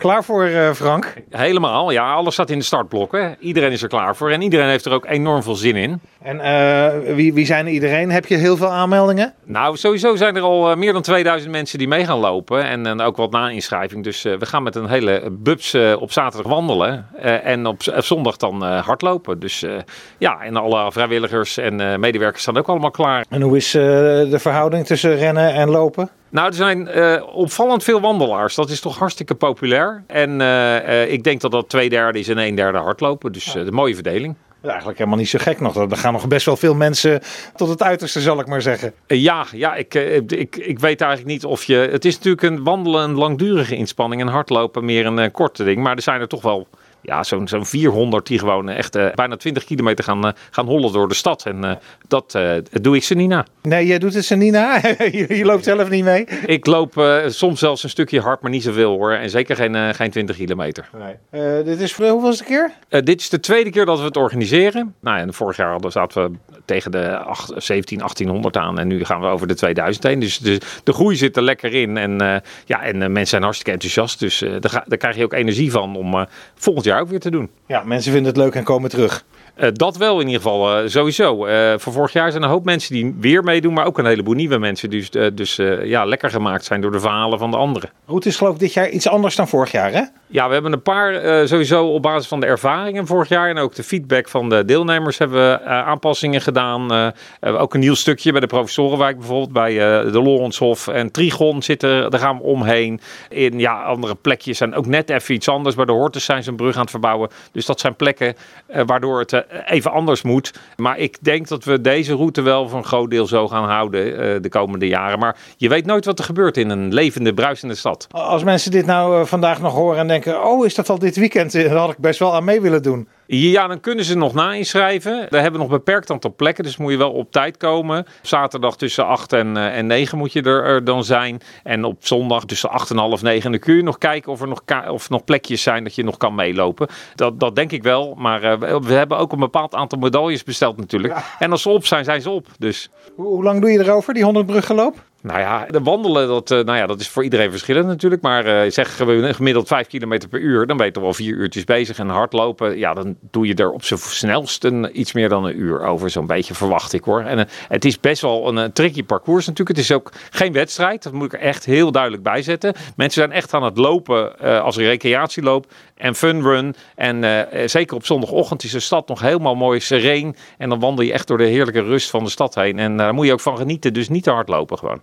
Klaar voor, uh, Frank? Helemaal, ja. Alles staat in de startblokken. Iedereen is er klaar voor en iedereen heeft er ook enorm veel zin in. En uh, wie, wie zijn er iedereen? Heb je heel veel aanmeldingen? Nou, sowieso zijn er al meer dan 2000 mensen die mee gaan lopen. En, en ook wat na-inschrijving. Dus we gaan met een hele bubs op zaterdag wandelen. en op, op, zondag dan hardlopen. Dus ja, en alle vrijwilligers en medewerkers staan ook allemaal klaar. En hoe is de verhouding tussen rennen en lopen? Nou, er zijn uh, opvallend veel wandelaars. Dat is toch hartstikke populair. En uh, ik denk dat dat twee derde is en een derde hardlopen. Dus de mooie verdeling. Eigenlijk helemaal niet zo gek nog. Er gaan nog best wel veel mensen tot het uiterste, zal ik maar zeggen. Ja, ja ik, ik, ik weet eigenlijk niet of je... Het is natuurlijk een wandelen een langdurige inspanning en hardlopen meer een korte ding. Maar er zijn er toch wel ja, zo'n zo'n 400 die gewoon echt uh, bijna 20 kilometer gaan, uh, gaan hollen door de stad. En uh, dat doe ik ze niet na. Nee, jij doet het ze niet na? je, loopt zelf niet mee? Ik loop soms zelfs een stukje hard, maar niet zoveel hoor. En zeker geen, geen 20 kilometer. Nee. dit is hoeveelste keer? dit is de tweede keer dat we het organiseren. Nou, en vorig jaar hadden, zaten we tegen de 8, 17, 1800 aan. En nu gaan we over de 2000 heen. Dus de, de groei zit er lekker in. En, ja, en mensen zijn hartstikke enthousiast. Dus daar, daar krijg je ook energie van om volgend jaar jaar ook weer te doen. Ja, mensen vinden het leuk en komen terug. Uh, dat wel in ieder geval, uh, sowieso. Uh, voor vorig jaar zijn er een hoop mensen die weer meedoen, maar ook een heleboel nieuwe mensen. Dus, dus ja, lekker gemaakt zijn door de verhalen van de anderen. Route is geloof ik dit jaar iets anders dan vorig jaar, hè? Ja, we hebben een paar sowieso op basis van de ervaringen vorig jaar en ook de feedback van de deelnemers hebben we aanpassingen gedaan. ook een nieuw stukje bij de Professorenwijk bijvoorbeeld, bij de Lorenshof en Trigon zitten, daar gaan we omheen. In ja, andere plekjes zijn ook net even iets anders. Bij de Hortus zijn ze een brug aan het verbouwen. Dus dat zijn plekken waardoor het even anders moet. Maar ik denk dat we deze route wel voor een groot deel zo gaan houden uh, de komende jaren. Maar je weet nooit wat er gebeurt in een levende, bruisende stad. Als mensen dit nou uh, vandaag nog horen en denken: oh, is dat al dit weekend? Daar had ik best wel aan mee willen doen. Ja, dan kunnen ze nog na-inschrijven. We hebben nog beperkt aantal plekken, dus moet je wel op tijd komen. Zaterdag tussen 8 en, uh, en 9 moet je er, dan zijn. En op zondag tussen 8 en half 9. En dan kun je nog kijken of er nog, of nog plekjes zijn dat je nog kan meelopen. Dat, dat denk ik wel. Maar uh, we hebben ook een bepaald aantal medailles besteld natuurlijk. Ja. En als ze op zijn, zijn ze op. Dus. Hoe, hoe lang doe je erover, die 100 bruggenloop? Nou ja, de wandelen, dat, uh, nou ja, dat is voor iedereen verschillend natuurlijk. Maar uh, zeggen we gemiddeld 5 km per uur, dan ben je toch wel vier uurtjes bezig. En hardlopen, ja, dan doe je er op zijn snelst een, iets meer dan een uur over. Zo'n beetje verwacht ik hoor. En uh, het is best wel een, een tricky parcours natuurlijk. Het is ook geen wedstrijd, dat moet ik er echt heel duidelijk bij zetten. Mensen zijn echt aan het lopen als een recreatieloop en fun run. En zeker op zondagochtend is de stad nog helemaal mooi sereen. En dan wandel je echt door de heerlijke rust van de stad heen. En daar moet je ook van genieten, dus niet te hard lopen gewoon.